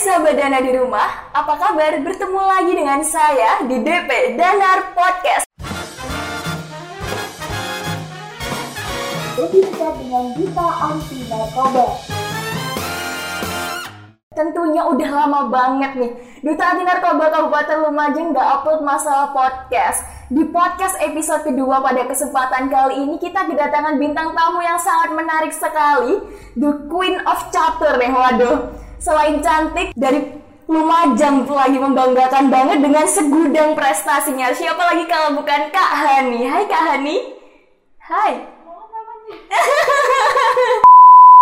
sahabat Dana di rumah, apa kabar? Bertemu lagi dengan saya di DP Danar Podcast. Jadi dekat dengan Dita Anti Narkoba. Tentunya udah lama banget nih, Duta Anti Narkoba Kabupaten Lumajang nggak upload masalah podcast. Di podcast episode kedua pada kesempatan kali ini kita kedatangan bintang tamu yang sangat menarik sekali, The Queen of Chapter nih, waduh. Selain cantik dari Lumajang lagi membanggakan banget dengan segudang prestasinya. Siapa lagi kalau bukan Kak Hani? Hai Kak Hani. Hai.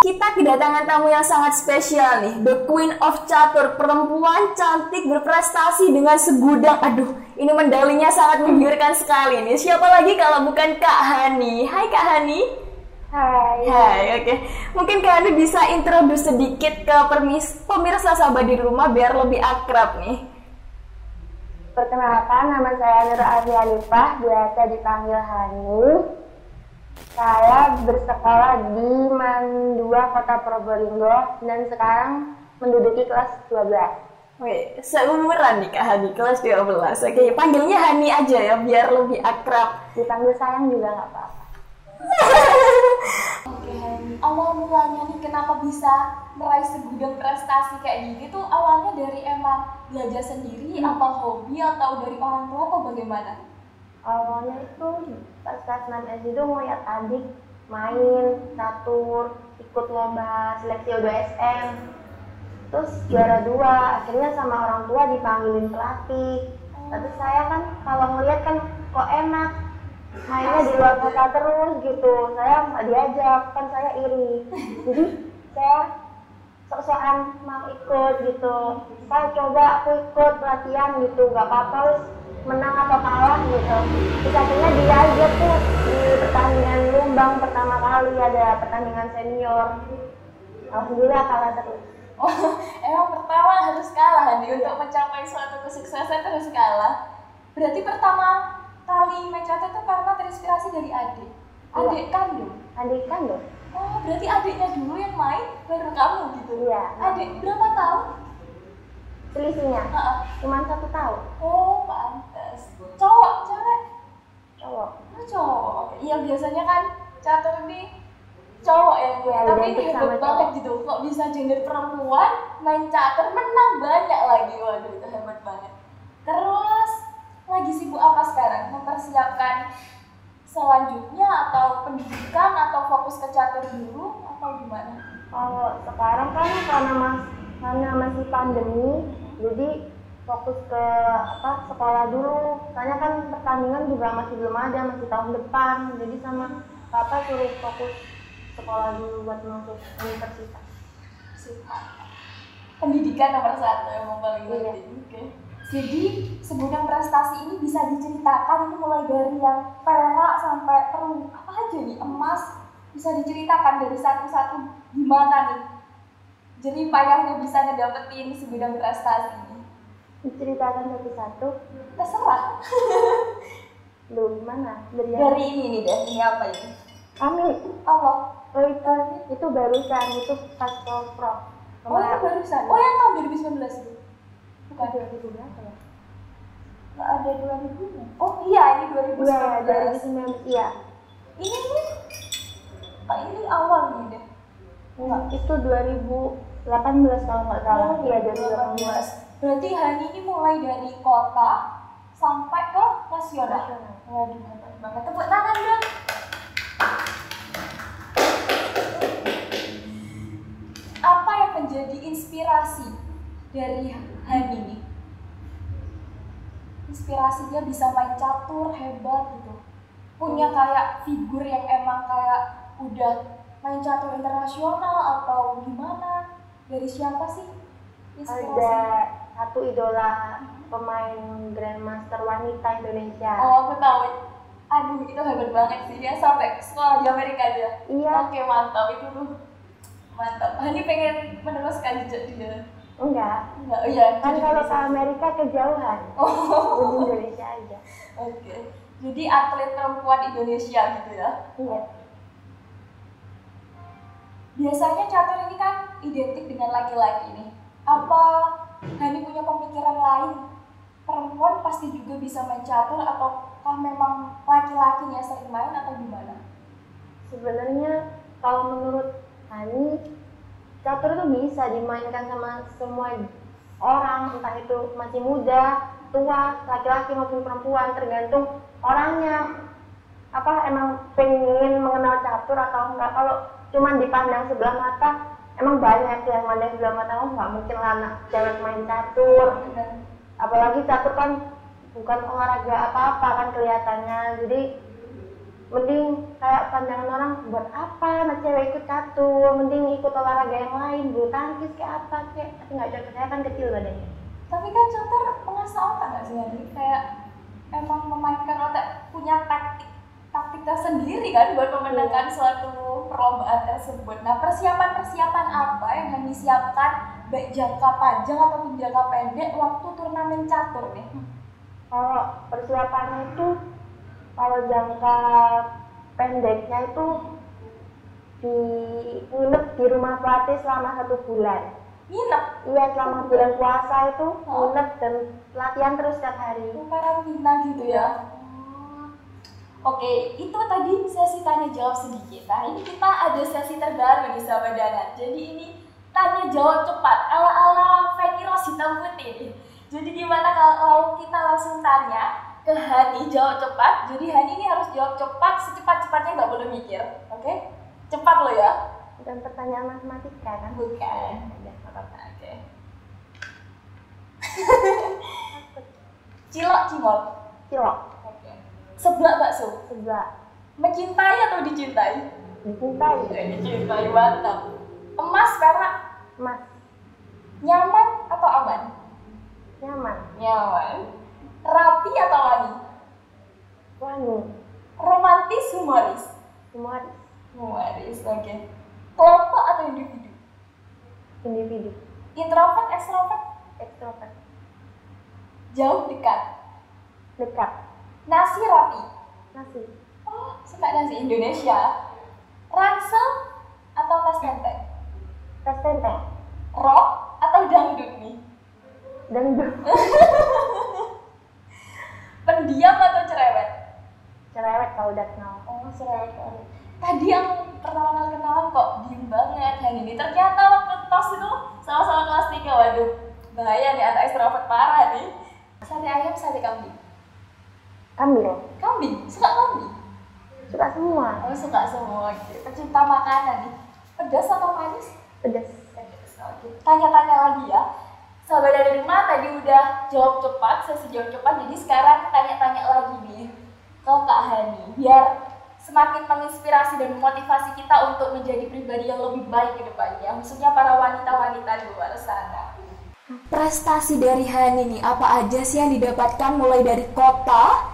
Kita kedatangan tamu yang sangat spesial nih, The Queen of Catur, perempuan cantik berprestasi dengan segudang, aduh, ini medalinya sangat menggiurkan sekali nih. Siapa lagi kalau bukan Kak Hani? Hai Kak Hani. Hai. Hai, oke. Mungkin Kak Hani bisa introduce sedikit ke permis pemirsa sahabat di rumah biar lebih akrab nih. Perkenalkan nama saya Nur Afianifah, biasa dipanggil Hani. Saya bersekolah di Mandua, Kota Probolinggo dan sekarang menduduki kelas 12. Wih, seumuran nih Kak Hani, kelas 12. Oke, panggilnya Hani aja ya, biar lebih akrab. Dipanggil sayang juga nggak apa-apa. Awal mulanya nih kenapa bisa meraih segudang prestasi kayak gini tuh awalnya dari emang belajar sendiri atau hobi atau dari orang tua atau bagaimana? Awalnya itu pas kelas 6 SD itu ngeliat adik main catur, ikut lomba seleksi O2SM. Terus juara dua, akhirnya sama orang tua dipanggilin pelatih. Tapi saya kan kalau ngeliat kan kok enak, mainnya di luar kota terus gitu. Saya nggak diajak. Kan saya iri. Jadi saya sok-sokan mau ikut gitu. Saya coba aku ikut pelatihan gitu. Nggak apa-apa menang atau kalah gitu. Terus akhirnya diajak tuh di pertandingan lumbang pertama kali ada pertandingan senior. Alhamdulillah kalah terus. Oh, emang pertama harus kalah nih. Untuk mencapai suatu kesuksesan harus kalah. Berarti pertama kali main catur itu karena terinspirasi dari adik. Adik kandung. adik kan dong Oh, berarti adiknya dulu yang main baru kamu gitu. iya Adik berapa tahun? selisihnya Heeh. cuma satu tahun Oh, pantas. Cowok, cewek? cowok Oh, cowok. Iya, biasanya kan catur ini cowok ya, gue. Iya, Tapi identik hebat banget gitu. Kok bisa gender perempuan main catur menang banyak lagi. Waduh, itu hebat banget. Terus lagi sibuk apa sekarang? Mempersiapkan selanjutnya atau pendidikan atau fokus ke catur dulu atau gimana? Kalau sekarang kan karena mas karena masih pandemi, jadi fokus ke apa sekolah dulu. Soalnya kan pertandingan juga masih belum ada, masih tahun depan. Jadi sama papa suruh fokus sekolah dulu buat masuk universitas. Pendidikan nomor satu emang paling Iya. penting. Jadi segudang prestasi ini bisa diceritakan ini mulai dari yang perak sampai perunggu apa aja nih? Emas bisa diceritakan dari satu-satu gimana nih. Jadi payahnya bisa ngedapetin segudang prestasi ini. Diceritakan satu-satu, terserah. Lu gimana? Dari dari ini nih deh ini apa ini? Amin. Allah. Oh itu itu barusan itu pas pro. oh itu barusan? Oh yang tahun 2019 itu bukan Bukan 2000 berapa ya? nggak ada 2000 nya oh iya ini 2019 Iya, 2019 iya. ini nih Pak ini awal nih deh Enggak, itu 2018 kalau nggak salah. Oh, Iya, 2018 2018. berarti Hani ini mulai dari kota sampai ke nasional Nasional. waduh hebat banget tepuk tangan dong apa yang menjadi inspirasi dari Hani ini inspirasinya bisa main catur hebat gitu. Punya kayak figur yang emang kayak udah main catur internasional atau gimana? Dari siapa sih inspirasi? Ada satu idola pemain Grandmaster wanita Indonesia. oh aku tahu. Aduh itu hebat banget sih. Dia sampai sekolah di Amerika aja. Iya, oke mantap. Itu tuh mantap. Hani pengen meneruskan jejak dia enggak. enggak oh, iya Kan kalau ke. Amerika kejauhan. oh Di Indonesia aja. oke jadi atlet perempuan Indonesia gitu ya Iya. biasanya catur ini kan identik dengan laki-laki nih apa selain perempuan pasti juga bisa main catur ataukah memang laki-laki yang sering main atau gimana? Sebenarnya kalau menurut Hani, catur itu bisa dimainkan sama semua orang, entah itu masih muda, tua, laki-laki maupun perempuan, tergantung orangnya. Apa emang pengen mengenal catur atau enggak? Kalau cuman dipandang sebelah mata, emang banyak yang mandang sebelah mata, oh nggak mungkin lah anak cewek main catur. Apalagi catur kan bukan olahraga apa-apa kan kelihatannya, jadi mending kayak pandangan orang buat apa anak cewek ikut catur mending ikut olahraga yang lain bulu tangkis kayak apa kayak tapi nggak cocok saya kan kecil badannya tapi kan catur mengasah otak nggak sih Hani? Kayak emang memainkan otak punya taktik taktik tersendiri kan buat memenangkan suatu perlombaan tersebut. Nah persiapan-persiapan apa yang Hani siapkan baik jangka panjang ataupun jangka pendek waktu turnamen catur nih? kalau persiapannya itu kalau jangka pendeknya itu di nginep di rumah pelatih selama satu bulan Nginep, iya selama bulan puasa itu Oh. nginep dan latihan terus setiap hari karantina gitu ya. Oke, itu tadi sesi tanya jawab sedikit. Nah, ini kita ada sesi terbaru nih sahabat Dana. Jadi ini tanya jawab cepat ala ala Feni Rosita Putih. Jadi gimana kalau kita langsung tanya ke Hani jawab cepat. Jadi Hani ini harus jawab cepat, secepat-cepatnya nggak boleh mikir. Oke? Cepat lo ya. dan pertanyaan matematika kan Bukan. Nggak apa-apa. Oke. Cilok cimol. cilok Oke. Seblak bakso. sebelah Mencintai atau dicintai? dicintai Dicintai mantap. Emas perak emas nyaman atau aman? nyaman Nyaman. Rapi atau wangi? wangi Romantis humoris? semua Humoris, oke. Kelompok atau individu? individu Introvert, extrovert? ekstrovert Jauh dekat. dekat Nasi rapi. nasi Oh, suka nasi Indonesia. Ransel atau tas tenteng? tas tenteng Rock atau dangdut nih? dangdut Pendiam atau cerewet? cerewet kalau udah kenal Oh, cerewet. Tadi yang pertama kali kenalan kok diem banget Hani ini. Ternyata waktu tos itu sama-sama kelas 3. Waduh, bahaya nih anak ekstrovert parah nih. Sate ayam, sate kambing. kambing Kambing, suka kambing? suka semua Oh, suka semua. Pecinta makanan nih. Pedas atau manis? pedas Pedas. Oke. Tanya-tanya lagi ya. Sahabat dari rumah tadi udah jawab cepat, sesi jawab cepat. Jadi sekarang tanya-tanya lagi nih ke Kak Hani. Biar semakin menginspirasi dan memotivasi kita untuk menjadi pribadi yang lebih baik ke depannya. Khususnya para wanita-wanita di luar sana. Prestasi dari Hani nih, apa aja sih yang didapatkan mulai dari kota,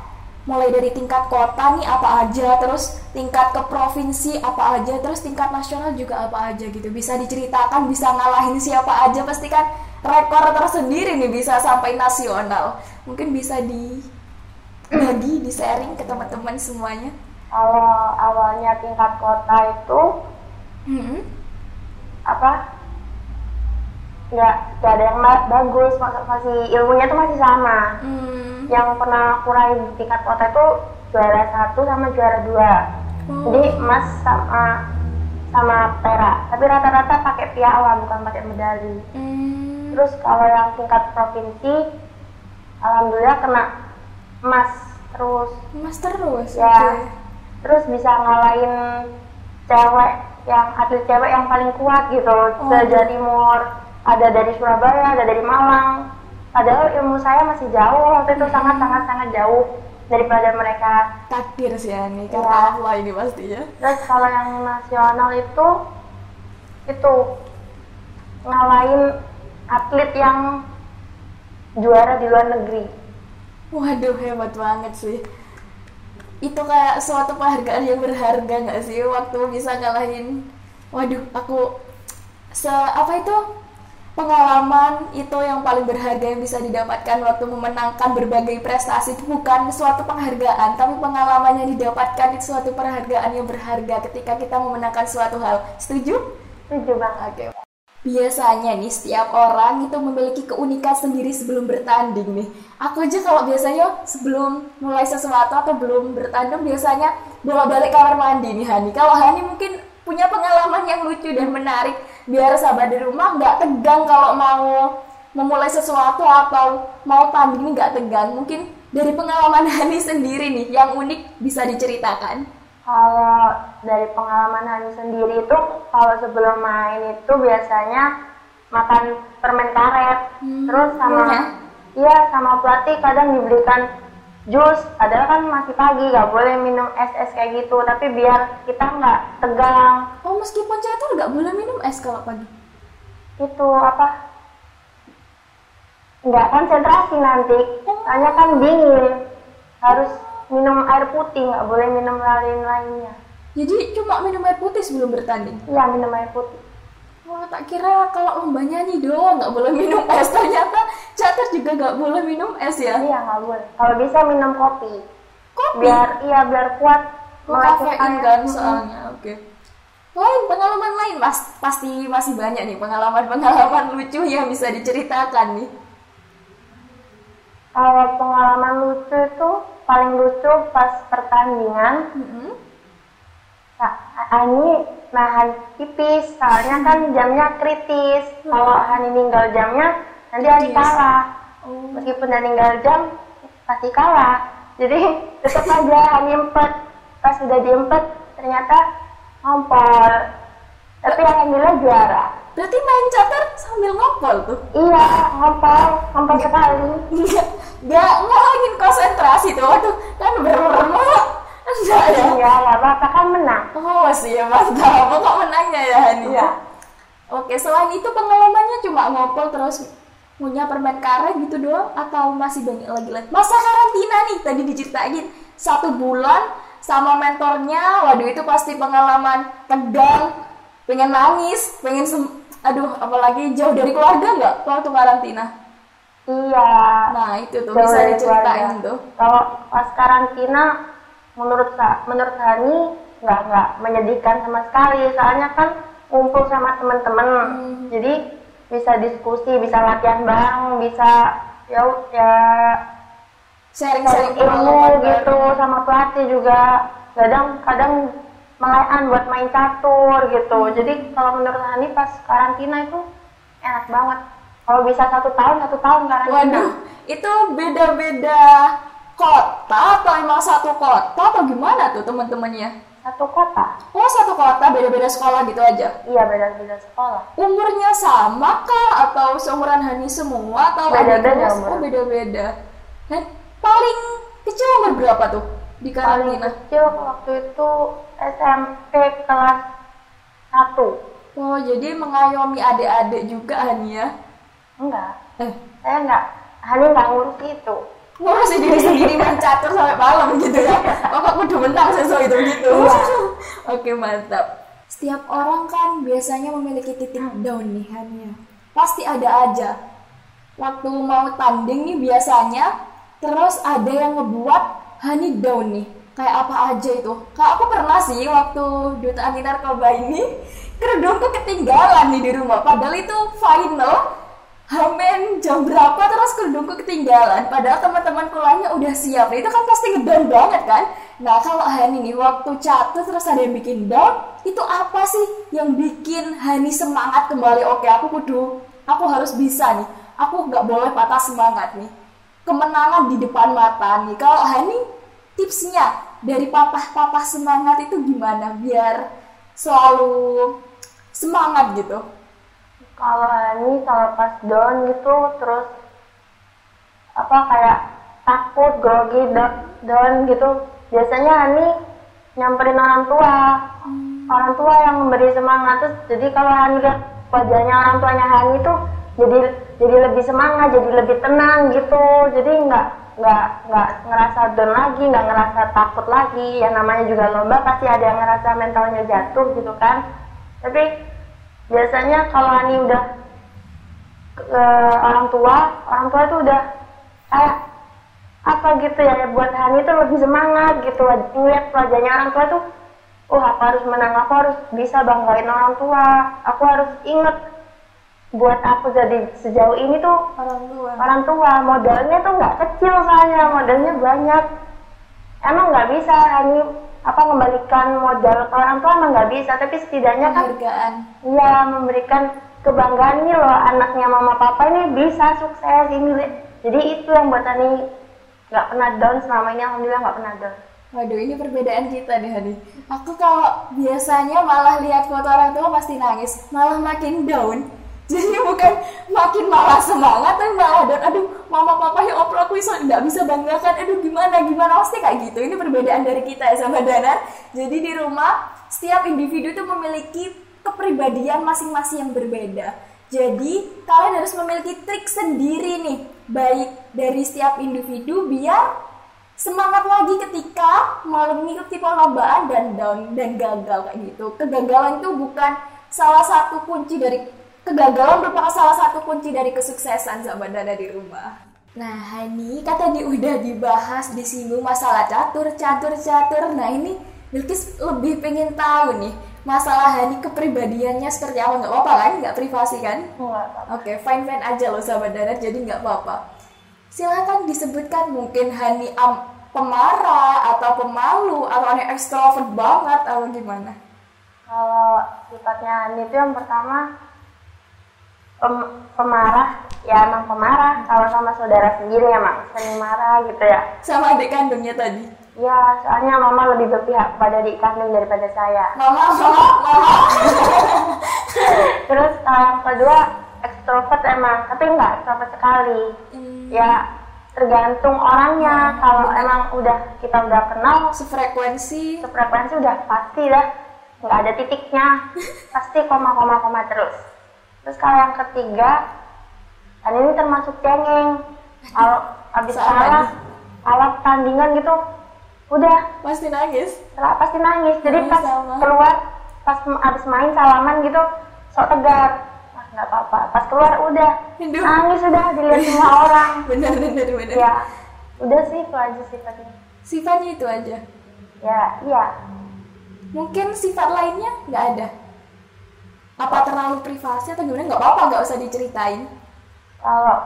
mulai dari tingkat kota nih apa aja, terus tingkat ke provinsi apa aja, terus tingkat nasional juga apa aja gitu. Bisa diceritakan, bisa ngalahin siapa aja, pasti kan rekor tersendiri nih bisa sampai nasional. Mungkin bisa dibagi, di sharing ke teman-teman semuanya. kalau awalnya tingkat kota itu Hmm. apa nggak nggak ada yang bagus masih ilmunya tuh masih sama Hmm. yang pernah aku raih di tingkat kota itu juara satu sama juara dua Oh. jadi emas sama sama perak tapi rata-rata pakai piala bukan pakai medali Hmm. Terus kalau yang tingkat provinsi alhamdulillah kena emas terus Mas terus. ya oke. terus bisa ngalahin cewek yang atlet cewek yang paling kuat gitu se Jawa Timur ada dari Surabaya ada dari Malang padahal ilmu saya masih jauh waktu itu sangat sangat sangat jauh daripada mereka Takdir sih ya nih, Ya. kata Allah ini pastinya. terus kalau yang nasional itu itu ngalahin atlet yang juara di luar negeri. Waduh hebat banget sih. Itu kayak suatu penghargaan yang berharga nggak sih waktu bisa ngalahin. Waduh aku se apa itu? Pengalaman itu yang paling berharga yang bisa didapatkan waktu memenangkan berbagai prestasi. Itu bukan suatu penghargaan tapi pengalaman yang didapatkan itu suatu penghargaan yang berharga ketika kita memenangkan suatu hal. Setuju? Setuju banget. Oke biasanya nih setiap orang itu memiliki keunikan sendiri sebelum bertanding nih. Aku aja kalau biasanya sebelum mulai sesuatu atau belum bertanding biasanya bawa balik kamar mandi nih Hani. Kalau Hani mungkin punya pengalaman yang lucu dan menarik biar sahabat di rumah nggak tegang kalau mau memulai sesuatu atau mau tanding nggak tegang. Mungkin dari pengalaman Hani sendiri nih yang unik bisa diceritakan. Kalau dari pengalaman Hani sendiri itu, kalau sebelum main itu biasanya makan permen karet, Hmm, terus sama iya. iya sama pelatih kadang diberikan jus. Padahal kan masih pagi, nggak boleh minum es-es kayak gitu. Tapi biar kita nggak tegang, Oh meskipun catur nggak boleh minum es kalau pagi. itu apa? Nggak konsentrasi nanti, soalnya kan dingin. Harus minum air putih, nggak boleh minum lain-lainnya. Jadi cuma minum air putih sebelum bertanding. Iya minum air putih. Wah tak kira kalau lomba nyanyi doang nggak boleh minum es. Ternyata catur juga nggak boleh minum es ya. Iya nggak boleh. Kalau bisa minum kopi. Kopi. Biar iya biar kuat Oh, kafein kan soalnya. Oke. Lain pengalaman lain mas pasti masih banyak nih pengalaman-pengalaman lucu yang bisa diceritakan nih. Kalau pengalaman lucu itu paling lucu pas pertandingan. Nah, Ani nahan tipis, soalnya kan jamnya kritis. Kalau Hani ninggal jamnya, nanti Ani kalah. Oh. Meskipun udah ninggal jam, pasti kalah. Jadi tetap aja Hani empet. Pas udah diempet, ternyata ngompol. Tapi alhamdulillah juara. Berarti main catur sambil ngompol tuh? Iya, ngompol, ngompol sekali. Enggak, enggak ngulangin konsentrasi tuh. Waduh, kan bermeremuk. Enggak ya? Nggak apa-apa kan menang. Oh, sih mantap. Kok menangnya ya Hani? Iya. Oke, selain itu pengalamannya cuma ngompol terus punya permen karet gitu doang atau masih banyak lagi lagi? Masa karantina nih tadi diceritain satu bulan sama mentornya, waduh itu pasti pengalaman tegang, pengen nangis, pengen sem- aduh apalagi jauh dari keluarga nggak waktu karantina? Iya. Nah itu tuh Jauh bisa diceritain keluarga. tuh. Kalau pas karantina, menurut Sa- menurut Hani nggak nggak menyedihkan sama sekali. Soalnya kan ngumpul sama teman-teman, Hmm. jadi bisa diskusi, bisa latihan bareng, bisa ya ya Sharing-sharing sharing ilmu gitu baru. sama pelatih juga. Kadang kadang melayan buat main catur gitu. Hmm. Jadi kalau menurut Hani pas karantina itu enak banget. Kalau bisa satu tahun satu tahun karantina. Waduh, itu beda-beda kota atau emang satu kota atau gimana tuh teman-temannya? Satu kota. Oh satu kota beda-beda sekolah gitu aja. Iya beda-beda sekolah. Umurnya sama kah atau seumuran Hani semua atau Beda-beda. Oh beda-beda. Dan paling kecil umur berapa tuh di Paling karantina? kecil waktu itu SMP kelas 1. Oh jadi mengayomi adik-adik juga Hani ya? Enggak. Eh, Saya enggak. Hani enggak ngurus itu. Ngurusin diri sendiri main catur sampai malam gitu ya. Pokok kudu menang sesuai itu gitu. Oke mantap. Setiap orang kan biasanya memiliki titik down nih Hania pasti ada aja. Waktu mau tanding nih biasanya terus ada yang ngebuat Hani down nih. Kayak apa aja itu. Kayak aku pernah sih waktu duta anti narkoba ini kerudungku ketinggalan nih di rumah. Padahal itu final Hamen jam berapa? Terus kerudungku ketinggalan. Padahal teman-teman kulanya udah siap. Itu kan pasti ngedown banget kan? Nah kalau Hani nih waktu catur terus ada yang bikin down itu apa sih yang bikin Hani semangat kembali? Oke aku kudu aku harus bisa nih. Aku nggak boleh patah semangat nih. Kemenangan di depan mata nih. Kalau Hani tipsnya dari papa-papa semangat itu gimana? Biar selalu semangat gitu Kalau Hani kalau pas down gitu terus apa kayak takut, grogi, do- down gitu. Biasanya Hani nyamperin orang tua. Orang tua yang memberi semangat terus jadi kalau Hani lihat wajahnya orang tuanya Hani tuh jadi jadi lebih semangat, jadi lebih tenang gitu. Jadi nggak nggak nggak ngerasa down lagi, nggak ngerasa takut lagi. Yang namanya juga lomba pasti ada yang ngerasa mentalnya jatuh gitu kan. Tapi biasanya kalau Hani udah ke orang tua, orang tua itu udah kayak apa gitu ya buat Hani itu lebih semangat gitu ngeliat wajahnya orang tua tuh oh aku harus menang aku harus bisa banggain orang tua aku harus inget buat aku jadi sejauh ini tuh orang tua orang tua. Modalnya tuh nggak kecil soalnya modalnya banyak. Emang nggak bisa ini apa mengembalikan modal ke orang tua emang nggak bisa tapi setidaknya kan Iya memberikan kebanggaan nih loh anaknya mama papa ini bisa sukses ini jadi itu yang buat Ani nggak pernah down selama ini alhamdulillah nggak pernah down Waduh, ini perbedaan kita nih, Hani. Aku kalau biasanya malah lihat foto orang tua pasti nangis, malah makin down. Jadi bukan makin malah semangat, tapi malah down. Aduh, mama papa ya opro aku bisa nggak bisa banggakan. Aduh, gimana gimana pasti kayak gitu. Ini perbedaan dari kita ya sama Dana. Jadi di rumah setiap individu itu memiliki kepribadian masing-masing yang berbeda. Jadi kalian harus memiliki trik sendiri nih, baik dari setiap individu biar semangat lagi ketika mau mengikuti perlombaan dan down dan gagal kayak gitu. Kegagalan itu bukan salah satu kunci dari kegagalan merupakan salah satu kunci dari kesuksesan sahabat dana di rumah. Nah, Hani kan tadi udah dibahas disinggung masalah catur, catur, catur. Nah, ini Bilkis lebih pengen tahu nih masalah Hani kepribadiannya seperti apa nggak apa-apa kan? Nggak privasi kan? Oke, fine fine aja loh sahabat dana, jadi nggak apa-apa. Silakan disebutkan mungkin Hani am pemarah atau pemalu atau yang ekstrovert banget atau gimana? kalau sifatnya Ani itu yang pertama pem- pemarah ya emang pemarah kalau sama saudara sendiri emang sering marah gitu ya. Sama adik kandungnya tadi. ya soalnya mama lebih berpihak pada adik kandung daripada saya. Mama, mama, mama. terus yang kedua ekstrovert emang tapi nggak ekstrovert sekali. Hmm, ya tergantung orangnya. Kalau emang udah kita udah kenal sefrekuensi. sefrekuensi udah pasti dah nggak ada titiknya. Pasti koma koma koma terus terus kalau yang ketiga kan ini termasuk cengeng kalau habis kalah kalah tandingan gitu udah Pasti nangis. setelah pasti nangis jadi Iya, pas sama. keluar pas habis main salaman gitu sok tegar ah nggak apa-apa pas keluar udah Aduh. nangis udah dilihat semua orang Bener, bener, bener. ya udah sih itu aja sifatnya Sifatnya itu aja. ya iya Mungkin sifat lainnya nggak ada. Apa terlalu privasi atau gimana? Nggak apa-apa, nggak usah diceritain. kalau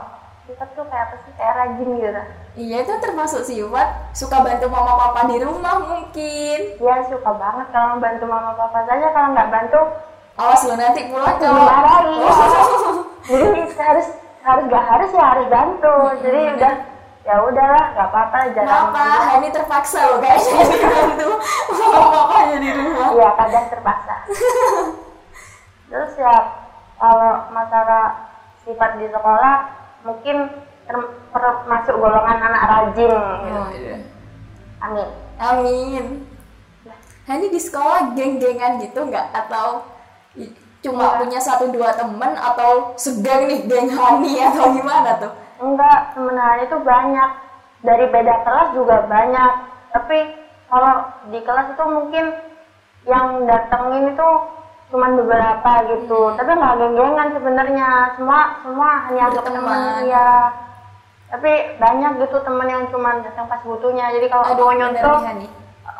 sifat tuh kayak apa sih kayak rajin gitu Iya, itu termasuk sifat. Suka bantu mama papa di rumah mungkin. Iya suka banget kalau membantu mama papa saja kalau nggak bantu Awas lo nanti pulang kalau dimarahin. Jadi harus harus nggak harus ya harus bantu. Jadi udah ya udahlah nggak apa-apa jarang. Kenapa? Ini terpaksa loh kayaknya dibantu sama papanya di rumah. Iya kadang terpaksa. Terus ya kalau masalah sifat di sekolah mungkin ter- termasuk golongan anak rajin. gitu. Oh, iya. Amin. Amin. Hani di sekolah geng-gengan gitu nggak atau cuma Iya. punya satu dua temen atau segeng nih geng Hani atau gimana tuh? Enggak, sebenarnya itu banyak. Dari beda kelas juga banyak. Tapi kalau di kelas itu mungkin yang datengin itu cuman beberapa gitu. Tapi nggak geng-gengan sebenarnya. Semua semua hanya untuk teman ya. Tapi banyak gitu teman yang cuman datang pas butuhnya. Jadi kalau bener nyontoh,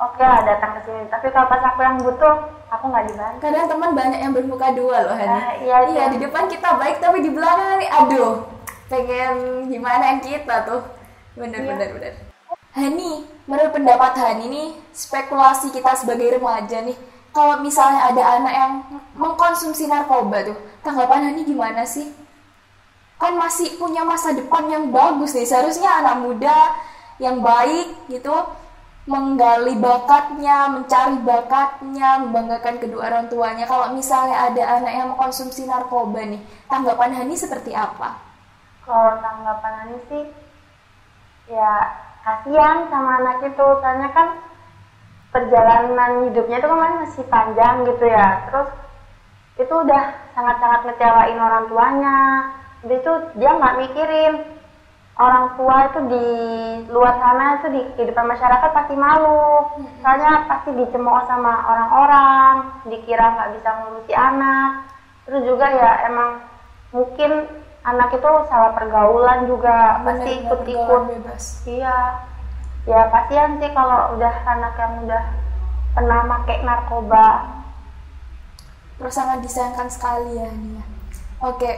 oke lah datang ke sini. Tapi kalau pas aku yang butuh, aku nggak dibantu. Kadang teman banyak yang bermuka dua loh Hani. Ah, iya, iya di depan kita baik tapi di belakang nih aduh pengen gimana yang kita tuh. Bener Iya. bener bener. Hani, menurut pendapat Hani nih spekulasi kita sebagai remaja nih kalau misalnya ada anak yang mengkonsumsi narkoba tuh tanggapan Hani gimana sih? kan masih punya masa depan yang bagus nih seharusnya anak muda yang baik gitu menggali bakatnya, mencari bakatnya, membanggakan kedua orang tuanya. Kalau misalnya ada anak yang mengkonsumsi narkoba nih, tanggapan Hani seperti apa? Kalau tanggapan Ani sih, ya kasihan sama anak itu, soalnya kan perjalanan hidupnya itu kan masih panjang gitu ya. Terus itu udah sangat-sangat ngecewain orang tuanya. Habis itu dia nggak mikirin orang tua itu di luar sana itu di kehidupan masyarakat pasti malu. Soalnya pasti dicemooh sama orang-orang, dikira nggak bisa ngurusi anak. Terus juga ya emang mungkin anak itu salah pergaulan juga pasti ikut-ikut iya ya kasihan sih kalau udah anak yang udah pernah pakai narkoba Terus sangat disayangkan sekali ya Hani ya. Oke,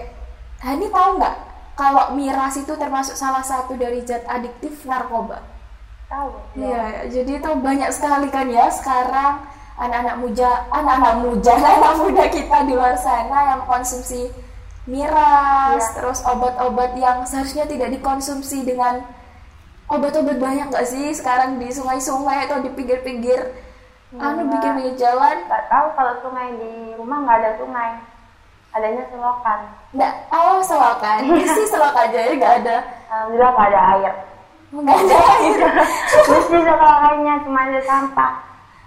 Hani tahu nggak kalau miras itu termasuk salah satu dari zat adiktif narkoba? Tahu. Iya, jadi itu banyak sekali kan ya sekarang anak-anak muda, anak-anak muda, anak muda kita di luar sana yang konsumsi miras, Iya. terus obat-obat yang seharusnya tidak dikonsumsi dengan obat-obat banyak nggak sih sekarang di sungai-sungai atau di pinggir-pinggir anu bikin pinggir jalan? Nggak tahu kalau sungai di rumah nggak ada sungai. Adanya selokan. Nggak, oh selokan, isi selokan aja ya nggak ada, Alhamdulillah nggak ada air. nggak ada air. Terus di selokannya cuma ada sampah.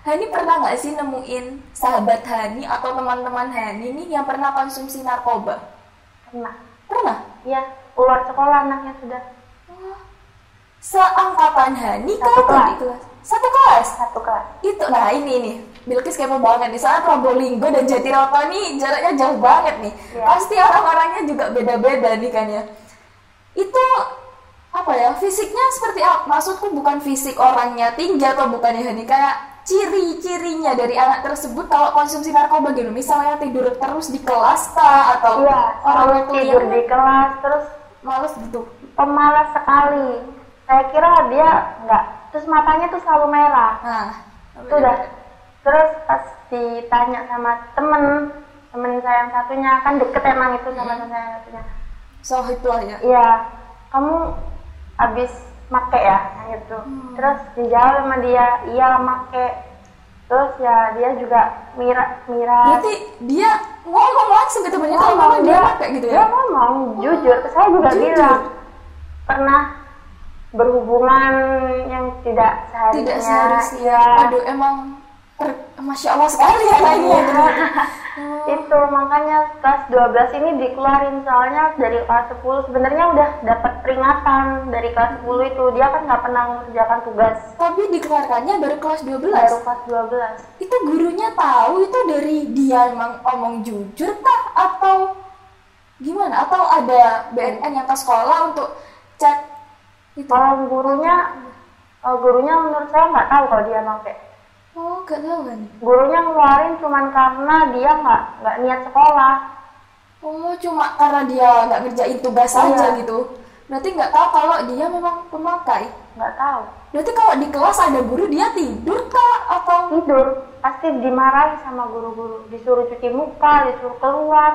Hani pernah nggak sih nemuin sahabat Hani atau teman-teman Hani nih yang pernah konsumsi narkoba? Pernah. Pernah? Iya, keluar sekolah anaknya sudah Seangkatan Hani Satu kan kelas. Satu kelas? satu kelas. Itu, nah ini nih, Bilkis kepo banget nih, soalnya Probolinggo dan Jatiroto nih jaraknya jauh banget nih. Iya. Pasti orang-orangnya juga beda-beda nih kan ya. Itu apa ya, fisiknya seperti apa? Maksudku bukan fisik orangnya tinggi atau bukan ya Hani, kayak ciri-cirinya dari anak tersebut kalau konsumsi narkoba gitu misalnya tidur terus di kelas kah atau Iya, orang tidur di kelas terus males gitu pemalas sekali. Saya kira dia nggak. Terus matanya tuh selalu merah. nah Itu udah. Terus pas ditanya sama temen temen saya yang satunya kan deket emang itu sama temen saya yang satunya. sohib lah ya Iya, kamu habis make ya Nah, gitu. Terus dijawab sama dia, iya make. Terus ya dia juga mira mira. berarti dia ngomong langsung ke temennya kalau ngomong ngomong dia pakai gitu dia ya ngomong jujur. Saya juga Jujur. bilang pernah berhubungan yang tidak seharusnya. tidak seharusnya. Iya. aduh emang ter- masya allah sekali ya lainnya Itu makanya kelas 12 ini dikeluarin. Soalnya dari kelas 10 sebenarnya udah dapat peringatan dari kelas 10 itu. Dia kan nggak pernah mengerjakan tugas. Tapi dikeluarkannya baru kelas 12 baru kelas 12 itu gurunya tahu itu dari dia emang omong jujur kah? Atau gimana? Atau ada BNN yang ke sekolah untuk cek itu. Kalau gurunya kalau gurunya menurut saya nggak tahu kalau dia pakai oh gak tahu kan gurunya ngeluarin cuman karena dia nggak nggak niat sekolah. Oh cuma karena dia nggak ngerjain tugas Iya. aja gitu. Berarti nggak tahu kalau dia memang pemakai. Nggak tahu. Berarti kalau di kelas ada guru dia tidur kah atau tidur. Pasti dimarahi sama guru-guru. Disuruh cuci muka disuruh keluar.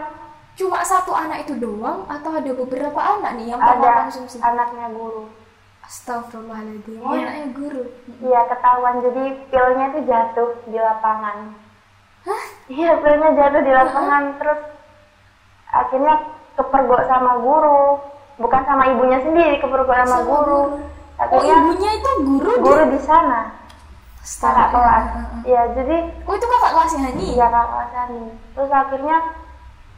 cuma satu anak itu doang? Atau ada beberapa anak nih yang ada. konsumsi? Anaknya guru Astagfirullahaladzim Iya. anaknya guru Iya ketahuan jadi pilnya itu jatuh di lapangan. Iya pilnya jatuh di lapangan terus akhirnya kepergok sama guru, bukan sama ibunya sendiri kepergok sama, Sama guru. guru. oh Akhirnya ibunya itu guru guru dia di sana kakak kelas. Iya jadi oh itu kakak kelasnya Hani iya kakak kelas Ani. Terus akhirnya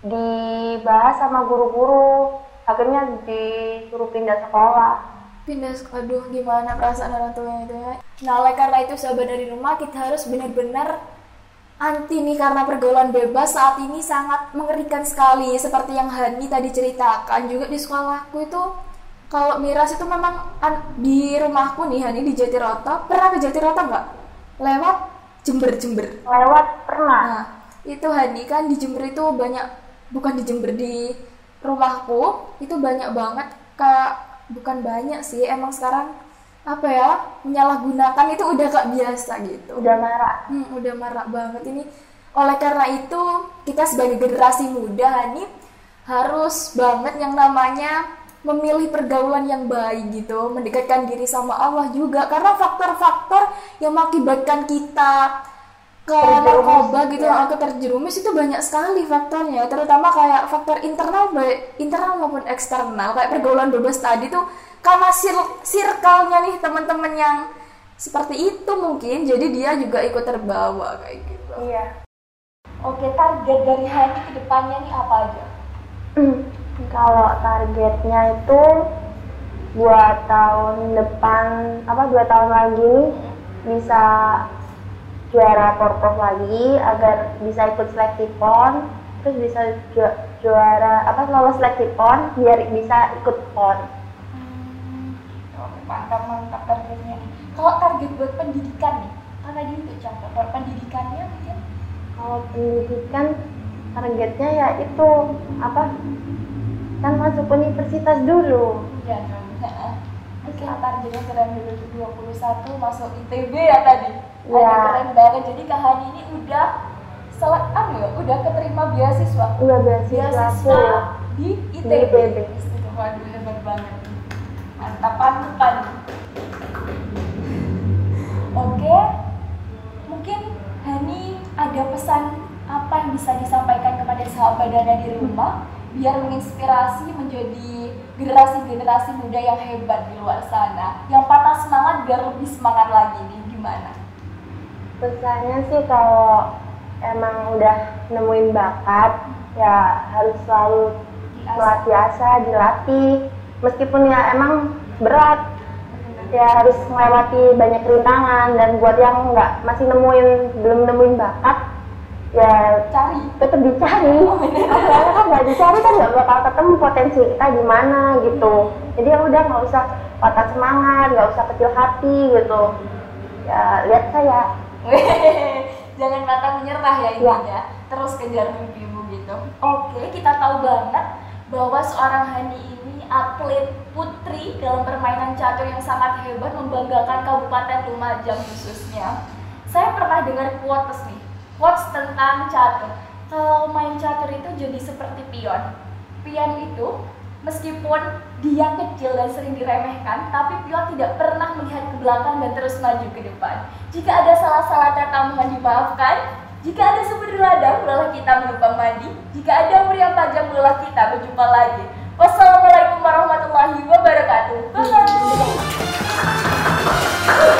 dibahas sama guru-guru, akhirnya disuruh pindah sekolah. Pindah aduh gimana perasaan orang tuanya itu ya? Nah oleh karena itu sahabat dari rumah kita harus benar-benar anti nih karena pergaulan bebas saat ini sangat mengerikan sekali. Seperti yang Hani tadi ceritakan juga di sekolahku itu kalau miras itu memang an- di rumahku nih Hani di Jatiroto. Pernah ke Jatiroto nggak? Lewat Jember Jember. Lewat pernah. Nah, itu Hani kan di Jember itu banyak bukan di Jember di rumahku itu banyak banget kayak bukan banyak sih emang sekarang apa ya menyalahgunakan itu udah gak biasa gitu. Udah marah. Hmm, udah marah banget ini. Oleh karena itu kita sebagai generasi muda Hani harus banget yang namanya memilih pergaulan yang baik gitu, mendekatkan diri sama Allah juga karena faktor-faktor yang mengakibatkan kita ke narkoba gitu, ya. ke terjerumus itu banyak sekali faktornya, terutama kayak faktor internal baik internal maupun eksternal kayak pergaulan bebas tadi tuh karena sir- circle-nya nih teman-teman yang seperti itu mungkin jadi dia juga ikut terbawa kayak gitu. Iya. Oke, target dari Hani ke depannya nih apa aja? Kalau targetnya itu buat tahun depan apa dua tahun lagi nih bisa juara porprov lagi agar bisa ikut seleksi pon terus bisa ju- juara apa lolos seleksi pon biar bisa ikut pon Oke, mantap mantap targetnya. Kalau target buat pendidikan nih, kan tadi untuk contoh. Kalau pendidikannya mungkin kalau pendidikan targetnya ya itu apa kan masuk universitas dulu Iya dong. Oke, targetnya keren dulu 21 masuk ITB ya tadi. Aduh, keren banget. Jadi Kak Hani ini udah selek anu ya, udah keterima beasiswa. iya beasiswa Beasiswa full di ITB. Di ITB. Waduh, hebat banget. Mantap, panutan. Oke, mungkin Hani ada pesan apa yang bisa disampaikan kepada sahabat Dana di rumah biar menginspirasi menjadi generasi-generasi muda yang hebat di luar sana. Yang patah semangat biar lebih semangat lagi nih gimana? pesannya sih kalau emang udah nemuin bakat ya harus selalu melatih asa dilatih. Meskipun ya emang berat ya harus melewati banyak rintangan. Dan buat yang nggak masih nemuin belum nemuin bakat ya Cari. tetap dicari soalnya kan nggak dicari kan nggak bakal ketemu potensi kita di mana gitu jadi ya udah nggak usah patah semangat nggak usah kecil hati gitu ya lihat saya Jangan mata menyerah ya intinya. Terus kejar mimpimu gitu. Oke, kita tahu banget bahwa seorang Hani ini atlet putri dalam permainan catur yang sangat hebat membanggakan Kabupaten Lumajang khususnya. Saya pernah dengar quotes nih, quotes tentang catur. Kalau main catur itu jadi seperti pion. Pion itu meskipun dia kecil dan sering diremehkan, tapi pion tidak pernah melihat ke belakang dan terus maju ke depan. Jika ada salah-salah kata mohon dimaafkan. Jika ada sumber ladang, mulailah kita menumpang mandi. Jika ada meriam panjang, mulailah kita berjumpa lagi. Wassalamualaikum warahmatullahi wabarakatuh. Bye.